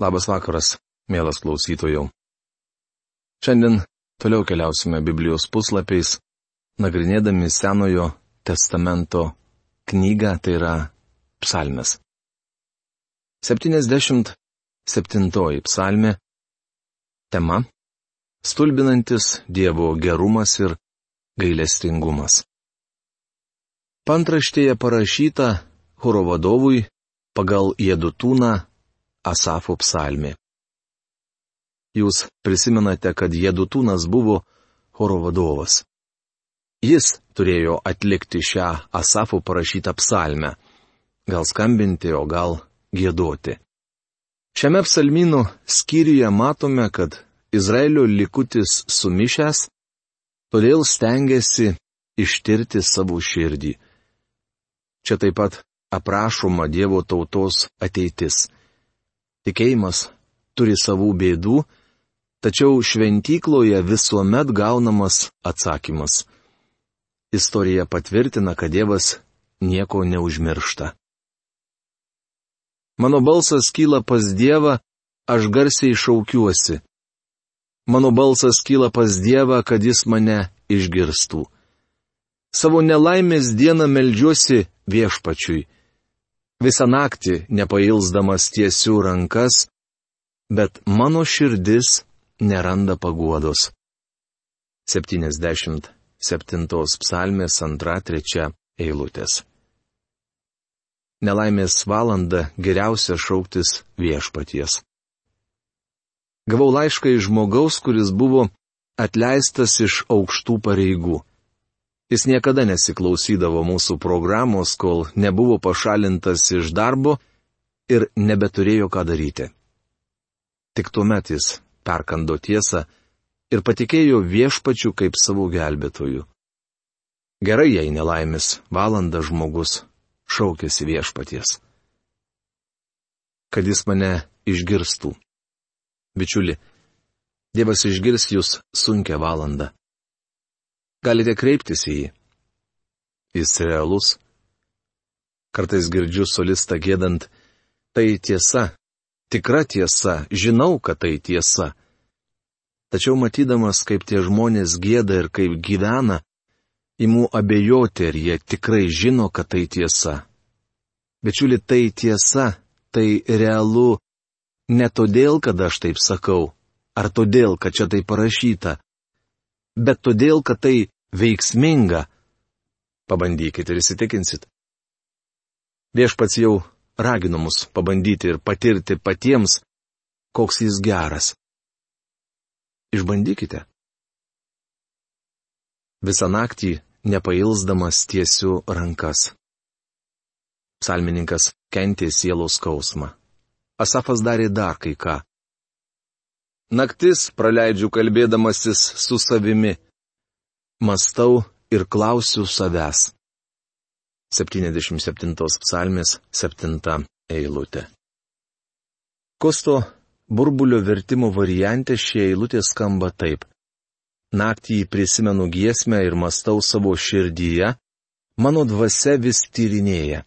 Labas vakaras, mielas klausytojų. Šiandien toliau keliausime Biblijos puslapiais, nagrinėdami Senojo testamento knygą, tai yra psalmes. 77 psalmė. Tema - stulbinantis Dievo gerumas ir gailestingumas. Pantraštėje parašyta choro vadovui pagal Jedutūną Asafo psalmė. Jūs prisimenate, kad Jedutūnas buvo choro vadovas. Jis turėjo atlikti šią Asafo parašytą psalmę. Gal skambinti, o gal gėdoti. Šiame psalmynų skyriuje matome, kad Izraelio likutis sumišęs, todėl stengiasi ištirti savo širdį. Čia taip pat aprašoma Dievo tautos ateitis. Tikėjimas turi savų bėdų, tačiau šventykloje visuomet gaunamas atsakymas. Istorija patvirtina, kad Dievas nieko neužmiršta. Mano balsas kyla pas Dievą, aš garsiai šaukiuosi. Mano balsas kyla pas Dievą, kad Jis mane išgirstų. Savo nelaimės dieną melžiuosi viešpačiui visą naktį nepailsdamas tiesių rankas, bet mano širdis neranda paguodos. 77 psalmės 2-3 eilutės. Nelaimės valanda geriausia šauktis viešpaties. Gavau laišką iš žmogaus, kuris buvo atleistas iš aukštų pareigų. Jis niekada nesiklausydavo mūsų programos, kol nebuvo pašalintas iš darbo ir nebeturėjo ką daryti. Tik tuomet jis perkando tiesą ir patikėjo viešpačių kaip savo gelbėtojų. Gerai, jei nelaimis, valanda žmogus šaukėsi viešpaties. Kad jis mane išgirstų. Bičiuli, Dievas išgirs jūs sunkia valanda galite kreiptis į jį. Jis realus. Kartais girdžiu solistą gėdant, tai tiesa, tikra tiesa, žinau, kad tai tiesa. Tačiau matydamas, kaip tie žmonės gėda ir kaip gyvena, imu abejoti, ar jie tikrai žino, kad tai tiesa. Bičiuli, tai tiesa, tai realu ne todėl, kad aš taip sakau, ar todėl, kad čia tai parašyta, bet todėl, kad tai veiksminga. Pabandykite ir įsitikinsit. Viešpats jau ragino mus pabandyti ir patirti patiems, koks jis geras. Išbandykite. Visą naktį nepailsdamas tiesiu rankas. Psalmininkas kentė sielos skausmą. Asafas darė dar kai ką. Naktis praleidžiu kalbėdamasis su savimi. Mastau ir klausiu savęs. 77 psalmės 7 eilutė. Kosto burbulio vertimo variante šie eilutė skamba taip. Naktį prisimenu giesmę ir mastau savo širdyje, mano dvasia vis tyrinėja.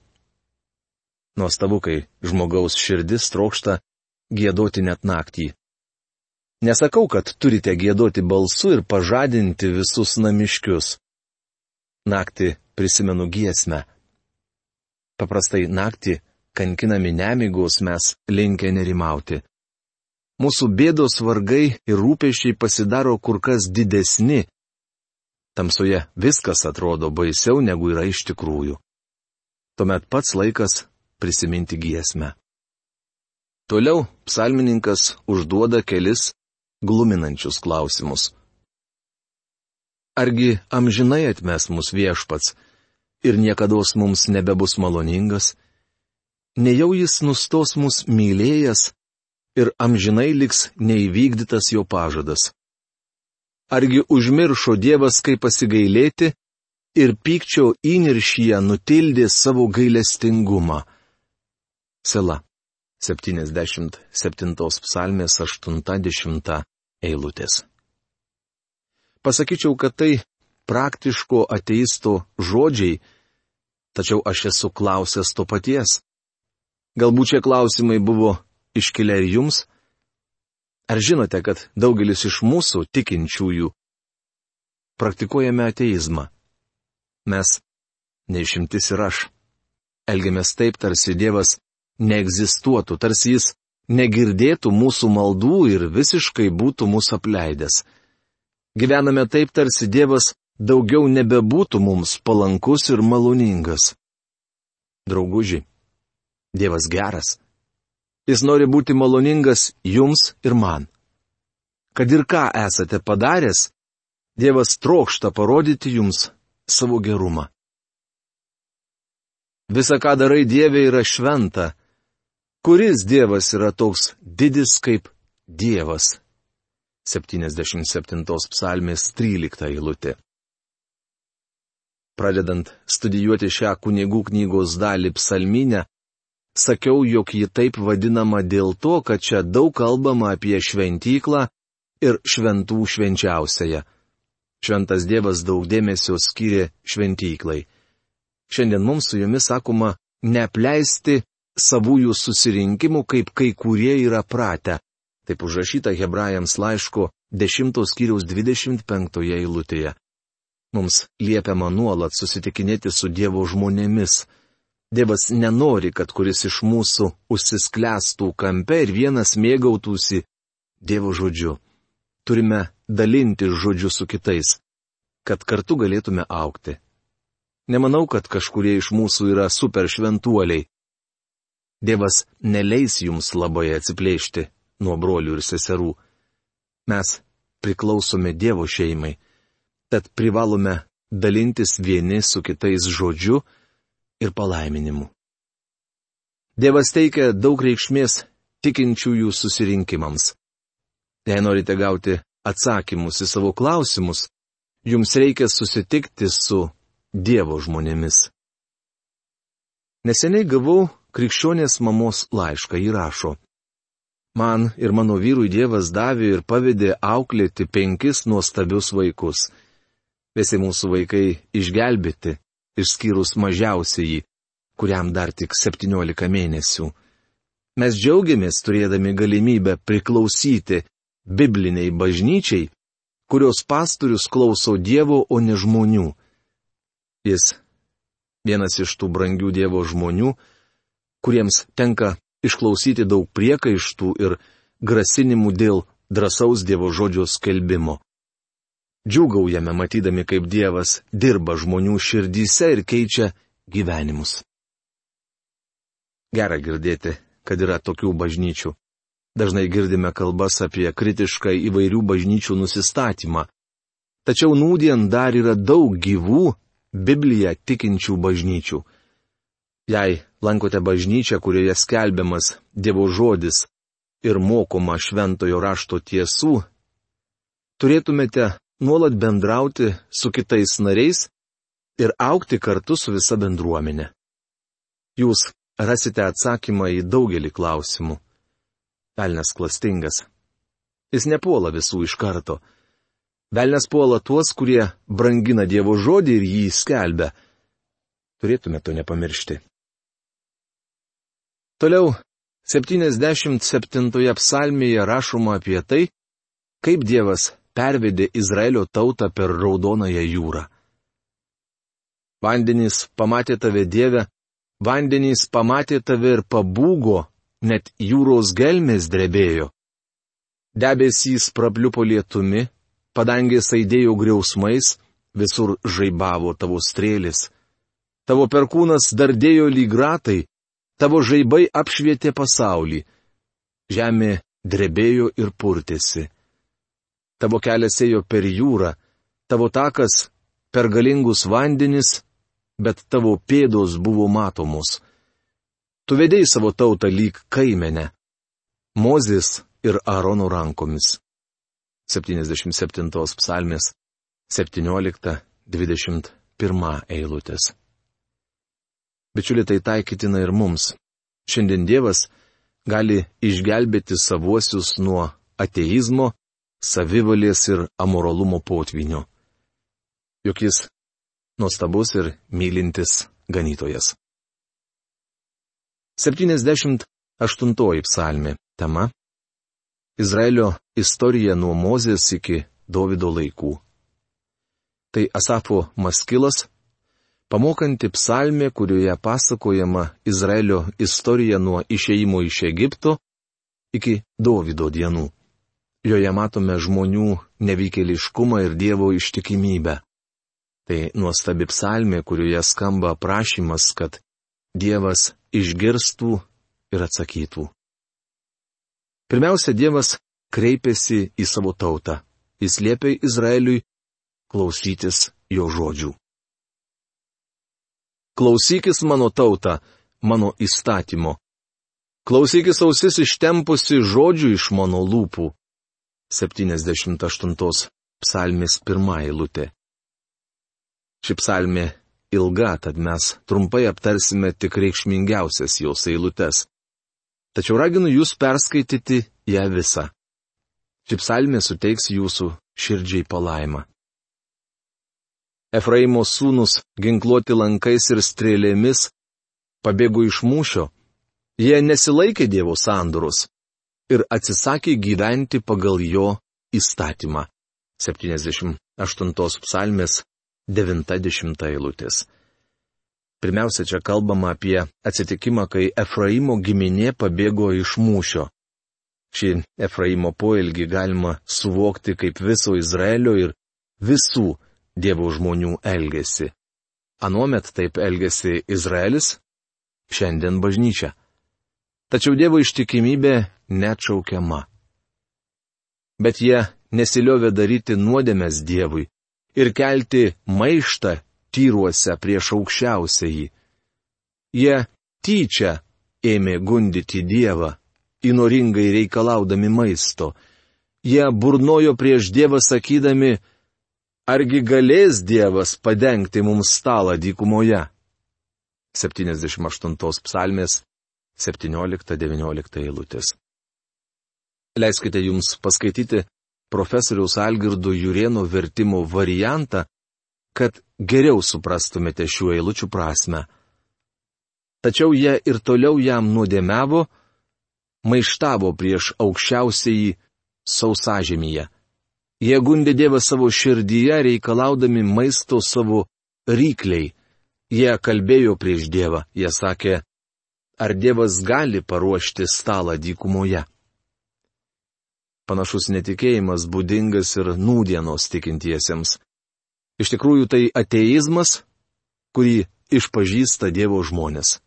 Nuostabu, kai žmogaus širdis trokšta gėdoti net naktį. Nesakau, kad turite gėdoti balsu ir pažadinti visus namiškius. Naktį prisimenu giesmę. Paprastai naktį, kankinami nemigos, mes linkę nerimauti. Mūsų bėdos vargai ir rūpešiai pasidaro kur kas didesni. Tamsoje viskas atrodo baisiau negu yra iš tikrųjų. Tuomet pats laikas prisiminti giesmę. Toliau psalmininkas užduoda kelis gluminančius klausimus. Argi amžinai atmes mus viešpats ir niekada mums nebebus maloningas? Nejau jis nustos mus mylėjęs ir amžinai liks neįvykdytas jo pažadas. Argi užmiršo Dievas, kaip pasigailėti ir pykčio įniršyje nutildė savo gailestingumą? Sela. 77 psalmės 80 eilutės. Pasakyčiau, kad tai praktiško ateisto žodžiai, tačiau aš esu klausęs to paties. Galbūt šie klausimai buvo iškilę ir jums? Ar žinote, kad daugelis iš mūsų tikinčiųjų praktikuojame ateizmą? Mes, neišimtis ir aš, elgiamės taip, tarsi Dievas neegzistuotų, tarsi Jis negirdėtų mūsų maldų ir visiškai būtų mūsų apleidęs. Gyvename taip, tarsi Dievas daugiau nebebūtų mums palankus ir maloningas. Drauguži, Dievas geras. Jis nori būti maloningas jums ir man. Kad ir ką esate padaręs, Dievas trokšta parodyti jums savo gerumą. Visa, ką darai Dieve, yra šventa Kuris Dievas yra toks didis kaip Dievas? 77 psalmės 13 eilutė. Pradedant studijuoti šią kunigų knygos dalį psalminę, sakiau, jog ji taip vadinama dėl to, kad čia daug kalbama apie šventyklą ir šventų švenčiausiąją. Šventas Dievas daug dėmesio skiria šventyklai. Šiandien mums su jumis sakoma neapleisti savųjų susirinkimų, kaip kai kurie yra pratę. Taip užrašyta hebrajams laiško 10 skyriaus 25 eilutėje. Mums liepiama nuolat susitikinėti su Dievo žmonėmis. Dievas nenori, kad kuris iš mūsų užsisklęstų kampe ir vienas mėgautųsi Dievo žodžiu. Turime dalinti žodžiu su kitais, kad kartu galėtume aukti. Nemanau, kad kažkurie iš mūsų yra super šventuoliai. Dievas neleis jums labai atsiplėšti nuo brolių ir seserų. Mes priklausome Dievo šeimai, tad privalome dalintis vieni su kitais žodžiu ir palaiminimu. Dievas teikia daug reikšmės tikinčiųjų susirinkimams. Jei norite gauti atsakymus į savo klausimus, jums reikia susitikti su Dievo žmonėmis. Neseniai gavau krikščionės mamos laišką įrašo. Man ir mano vyrui Dievas davė ir pavedė auklėti penkis nuostabius vaikus. Visi mūsų vaikai išgelbėti, išskyrus mažiausiai, kuriam dar tik 17 mėnesių. Mes džiaugiamės turėdami galimybę priklausyti bibliniai bažnyčiai, kurios pastorius klauso Dievo, o ne žmonių. Jis vienas iš tų brangių Dievo žmonių, kuriems tenka išklausyti daug priekaištų ir grasinimų dėl drąsaus Dievo žodžio skelbimo. Džiugaujame matydami, kaip Dievas dirba žmonių širdyse ir keičia gyvenimus. Gera girdėti, kad yra tokių bažnyčių. Dažnai girdime kalbas apie kritišką įvairių bažnyčių nusistatymą. Tačiau nūdien dar yra daug gyvų, Bibliją tikinčių bažnyčių. Jei lankote bažnyčią, kurioje skelbiamas Dievo žodis ir mokoma šventojo rašto tiesų, turėtumėte nuolat bendrauti su kitais nariais ir aukti kartu su visa bendruomenė. Jūs rasite atsakymą į daugelį klausimų. Velnes klastingas. Jis nepuola visų iš karto. Velnes puola tuos, kurie brangina Dievo žodį ir jį skelbia. Turėtume to nepamiršti. Toliau, 77 psalmėje rašoma apie tai, kaip Dievas pervedė Izraelio tautą per Raudonąją jūrą. Vandenys pamatė tave Dievę, vandenys pamatė tave ir pabūgo, net jūros gelmės drebėjo. Debesys prapliupo lietumi, padangės aidėjo griausmais, visur žaibavo tavo strėlis. Tavo perkūnas dardėjo lyg ratai, Tavo žaibai apšvietė pasaulį. Žemė drebėjo ir purtėsi. Tavo kelias ėjo per jūrą, tavo takas per galingus vandenis, bet tavo pėdos buvo matomos. Tu vedėjai savo tautą lyg kaimenę. Mozės ir Arono rankomis. 77 psalmės 17-21 eilutės. Bičiuliai, tai taikytina ir mums. Šiandien Dievas gali išgelbėti savuosius nuo ateizmo, savivalės ir amoralumo potvinio. Juk jis nuostabus ir mylintis ganytojas. 78 psalmė. Tema - Izraelio istorija nuo Mozės iki Davido laikų. Tai Asafo Maskilas, pamokanti psalmė, kurioje pasakojama Izraelio istorija nuo išeimo iš Egipto iki Davido dienų. Joje matome žmonių nevykėliškumą ir Dievo ištikimybę. Tai nuostabi psalmė, kurioje skamba prašymas, kad Dievas išgirstų ir atsakytų. Pirmiausia, Dievas kreipėsi į savo tautą. Jis liepė Izraeliui klausytis jo žodžių. Klausykis mano tauta, mano įstatymo. Klausykis ausis ištempusi žodžių iš mano lūpų. 78 psalmės pirmą eilutė. Ši psalmė ilga, tad mes trumpai aptarsime tik reikšmingiausias jos eilutes tačiau raginu jūs perskaityti ją visą. Ši psalmė suteiks jūsų širdžiai palaimą. Efraimo sūnus, ginkluoti lankais ir strėlėmis, pabėgo iš mūšio, jie nesilaikė Dievo sandurus ir atsisakė gyventi pagal jo įstatymą. 78 psalmės 90 eilutės. Pirmiausia, čia kalbama apie atsitikimą, kai Efraimo giminė pabėgo iš mūšio. Šį Efraimo poelgį galima suvokti kaip viso Izraelio ir visų Dievo žmonių elgesi. Anuomet taip elgesi Izraelis, šiandien bažnyčia. Tačiau Dievo ištikimybė neatšaukiama. Bet jie nesiliovė daryti nuodėmės Dievui ir kelti maištą tyruose prieš aukščiausiąjį. Jie tyčia ėmė gundyti Dievą, įnoringai reikalaudami maisto. Jie burnojo prieš Dievą sakydami, argi galės Dievas padengti mums stalą dykumoje. 78 psalmės 17-19 eilutės. Leiskite jums paskaityti profesoriaus Algirdo Jurieno vertimo variantą, kad geriau suprastumėte šių eilučių prasme. Tačiau jie ir toliau jam nuodėmiavo, maištavo prieš aukščiausiai sausažemyje. Jie gundė Dievą savo širdyje, reikalaudami maisto savo rykliai. Jie kalbėjo prieš Dievą, jie sakė, ar Dievas gali paruošti stalą dykumoje. Panašus netikėjimas būdingas ir nūdienos tikintiesiems. Iš tikrųjų tai ateizmas, kurį išpažįsta Dievo žmonės.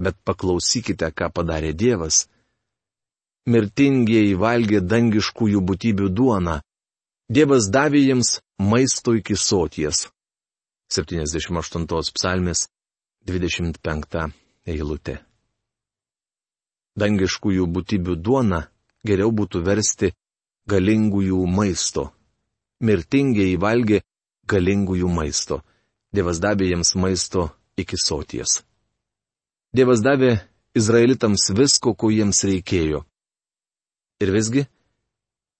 Bet paklausykite, ką padarė Dievas. Mirtingieji valgė dangiškųjų būtybių duoną. Dievas davė jiems maisto iki soties. 78 psalmės 25 eilutė. Dangiškųjų būtybių duona geriau būtų versti galingųjų maisto mirtingiai valgė galingųjų maisto. Dievas davė jiems maisto iki soties. Dievas davė izraelitams visko, ko jiems reikėjo. Ir visgi,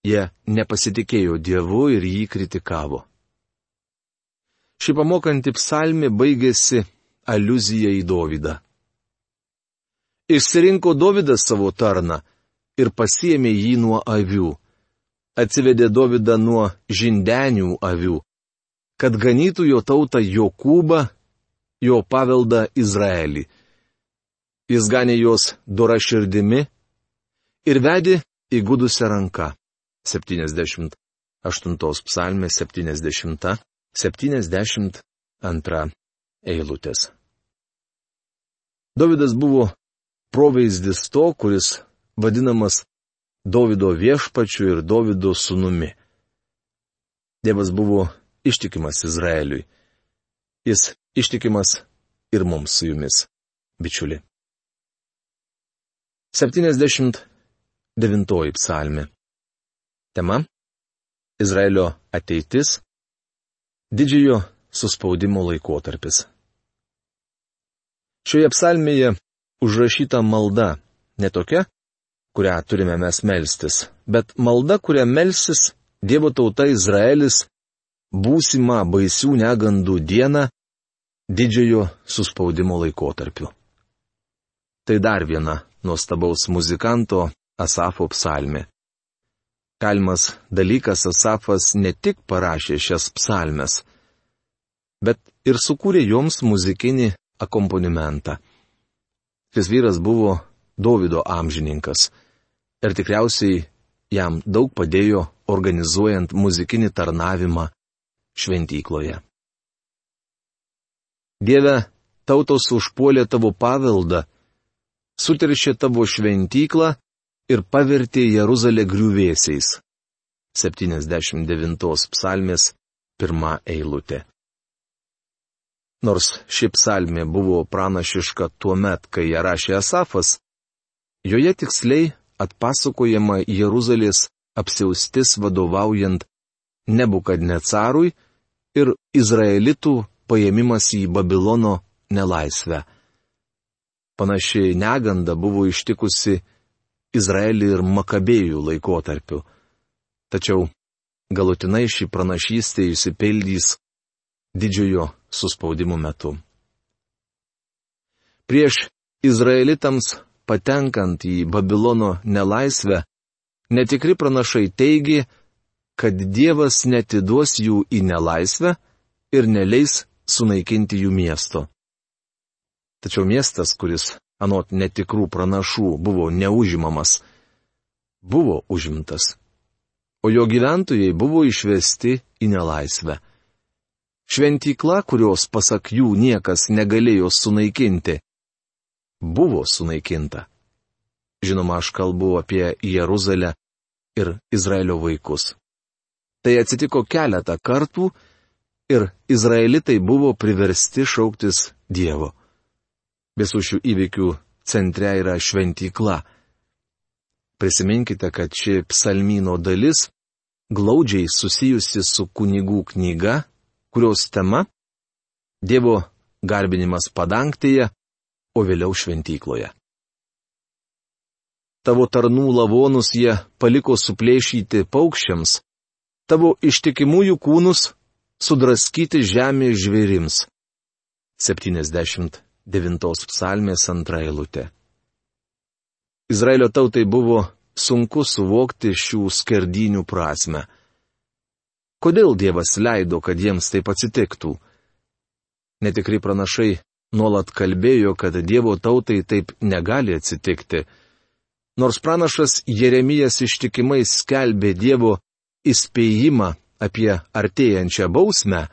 jie nepasitikėjo Dievu ir jį kritikavo. Ši pamokanti psalmi baigėsi aluzija į Dovydą. Išsirinko Dovydas savo tarną ir pasiemė jį nuo avių atsivedė Dovydą nuo žindenių avių, kad ganytų jo tautą Jokūbą, jo paveldą Izraelį. Jis ganė juos dora širdimi ir vedė įgudusią ranką. 78 psalmė 70, 72 eilutės. Dovydas buvo provaizdis to, kuris vadinamas Davido viešpačiu ir Davido sunumi. Dievas buvo ištikimas Izraeliui. Jis ištikimas ir mums su jumis, bičiuli. 79 psalmi. Tema - Izraelio ateitis - didžiojo suspaudimo laikotarpis. Šioje psalmėje užrašyta malda ne tokia, kurią turime mes melstis, bet malda, kurią melsis Dievo tauta Izraelis būsima baisių negandų dieną didžiojo suspaudimo laikotarpiu. Tai dar viena nuostabaus muzikanto Asafo psalmė. Kalmas dalykas Asafas ne tik parašė šias psalmes, bet ir sukūrė joms muzikinį akompanimentą. Šis vyras buvo Davido amžininkas ir tikriausiai jam daug padėjo organizuojant muzikinį tarnavimą šventykloje. Dieve, tautos užpuolė tavo paveldą, suteršė tavo šventyklą ir pavertė Jeruzalę griuvėsiais. 79 psalmės pirma eilutė. Nors ši psalmė buvo pranašiška tuo met, kai ją rašė Asafas, joje tiksliai atpasakojama Jeruzalės apsiaustis vadovaujant Nebukadnecarui ir Izraelitų paėmimas į Babilono nelaisvę. Panaši neganda buvo ištikusi Izraelį ir Makabėjų laikotarpiu. Tačiau galutinai ši pranašystė įsipildys didžiojo suspaudimo metu. Prieš Izraelitams patenkant į Babilono nelaisvę, netikri pranašai teigi, kad Dievas netiduos jų į nelaisvę ir neleis sunaikinti jų miesto. Tačiau miestas, kuris anot netikrų pranašų buvo neužimamas, buvo užimtas. O jo gyventojai buvo išvesti į nelaisvę. Šventykla, kurios pasak jų niekas negalėjo sunaikinti, buvo sunaikinta. Žinoma, aš kalbu apie Jeruzalę ir Izraelio vaikus. Tai atsitiko keletą kartų ir izraelitai buvo priversti šauktis Dievo. Visų šių įvykių centre yra šventykla. Prisiminkite, kad ši psalmino dalis glaudžiai susijusi su kunigų knyga, kurios tema - Dievo garbinimas padangtėje, o vėliau šventykloje. Tavo tarnų lavonus jie paliko suplėšyti paukščiams, tavo ištikimųjų kūnus sudraskyti žemės žvėrims. 70 devintos psalmės antra eilutė. Izraelio tautai buvo sunku suvokti šių skerdinių prasme. Kodėl Dievas leido, kad jiems taip atsitiktų? Netikri pranašai nuolat kalbėjo, kad Dievo tautai taip negali atsitikti. Nors pranašas Jeremijas ištikimai skelbė Dievo įspėjimą apie artėjančią bausmę,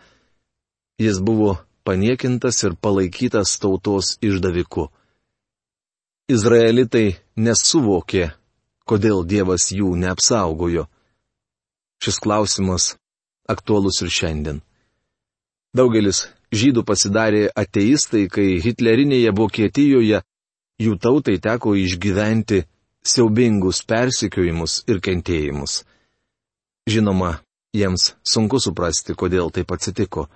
jis buvo paniekintas ir palaikytas tautos išdaviku. Izraelitai nesuvokė, kodėl Dievas jų neapsaugojo. Šis klausimas aktuolus ir šiandien. Daugelis žydų pasidarė ateistai, kai hitlerinėje Vokietijoje jų tautai teko išgyventi siaubingus persikiojimus ir kentėjimus. Žinoma, jiems sunku suprasti, kodėl taip atsitiko.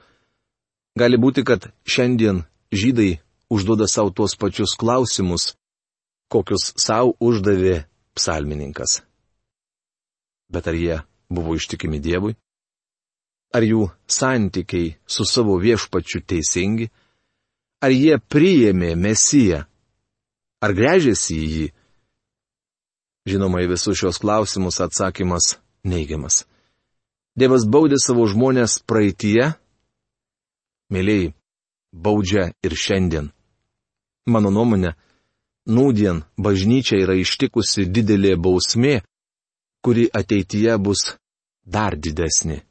Gali būti, kad šiandien žydai užduoda savo tuos pačius klausimus, kokius savo uždavė psalmininkas. Bet ar jie buvo ištikimi Dievui? Ar jų santykiai su savo viešpačiu teisingi? Ar jie priėmė Mesiją? Ar grėžėsi į jį? Žinoma, į visus šios klausimus atsakymas neigiamas. Dievas baudė savo žmonės praeitie mėlyjei, baudžia ir šiandien. Mano nuomonė, nūdien bažnyčia yra ištikusi didelė bausmė, kuri ateityje bus dar didesnė.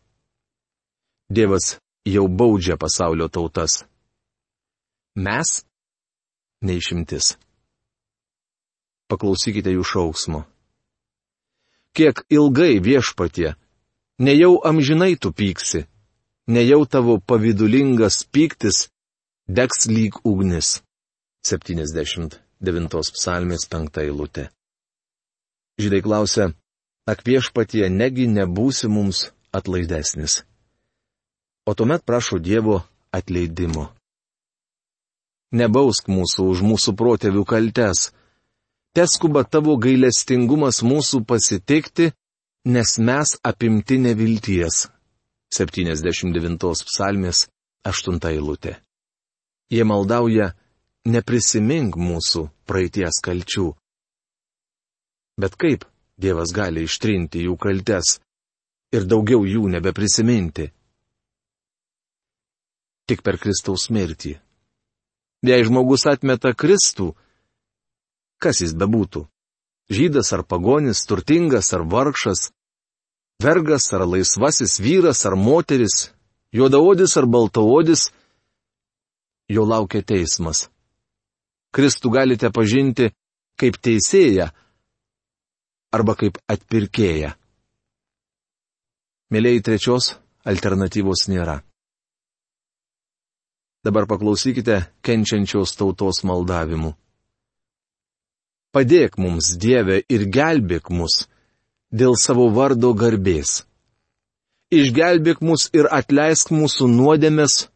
Dievas jau baudžia pasaulio tautas. Mes - neišimtis. Paklausykite jų šauksmo. Kiek ilgai viešpatie, nejau amžinai tu pyksi nejau tavo pavydulingas pyktis degs lyg ugnis. 79 psalmės 5 eilutė. Žydai klausia, ak viešpatie negi nebūsi mums atlaidesnis. O tuomet prašo Dievo atleidimo. Nebausk mūsų už mūsų protėvių kaltes. Teskuba tavo gailestingumas mūsų pasitikti, nes mes apimti nevilties. 79 psalmės 8 eilutė. Jie maldauja, neprisimink mūsų praeities kalčių. Bet kaip Dievas gali ištrinti jų kaltes ir daugiau jų nebeprisiminti? Tik per Kristaus mirtį. Jei žmogus atmeta Kristų, kas jis bebūtų - žydas ar pagonis, turtingas ar vargšas, vergas ar laisvasis vyras ar moteris, juodaodis ar baltaodis, jo laukia teismas. Kristų galite pažinti kaip teisėją arba kaip atpirkėją. Mėlyi trečios alternatyvos nėra. Dabar paklausykite kenčiančios tautos maldavimų. Padėk mums, Dieve, ir gelbėk mus dėl savo vardo garbės. Išgelbėk mus ir atleisk mūsų nuodėmės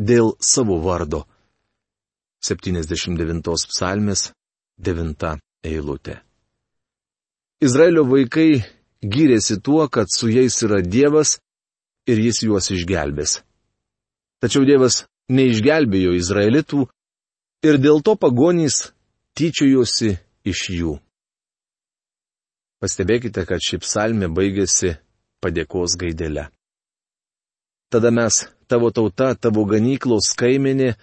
dėl savo vardo. 79 psalmės 9 eilutė. Izraelio vaikai gyrėsi tuo, kad su jais yra Dievas ir jis juos išgelbės. Tačiau Dievas neišgelbėjo Izraelitų ir dėl to pagonys tyčiojosi iš jų. Pastebėkite, kad ši psalmė baigėsi padėkos gaidelę. Tada mes, tavo tauta, tavo ganyklos kaiminė,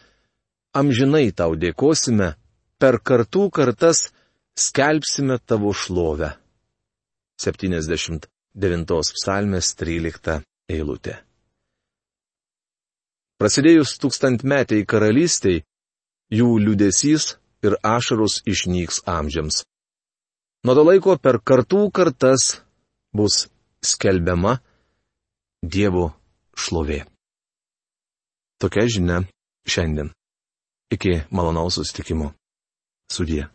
amžinai tau dėkosime, per kartų kartas skelbsime tavo šlovę. 79 psalmės 13 eilutė. Prasidėjus tūkstantmetiai karalystiai, jų liudesys ir ašarus išnyks amžiams. Nuo to laiko per kartų kartas bus skelbiama Dievo šlovė. Tokia žinia šiandien. Iki malonaus sustikimo. Sudie.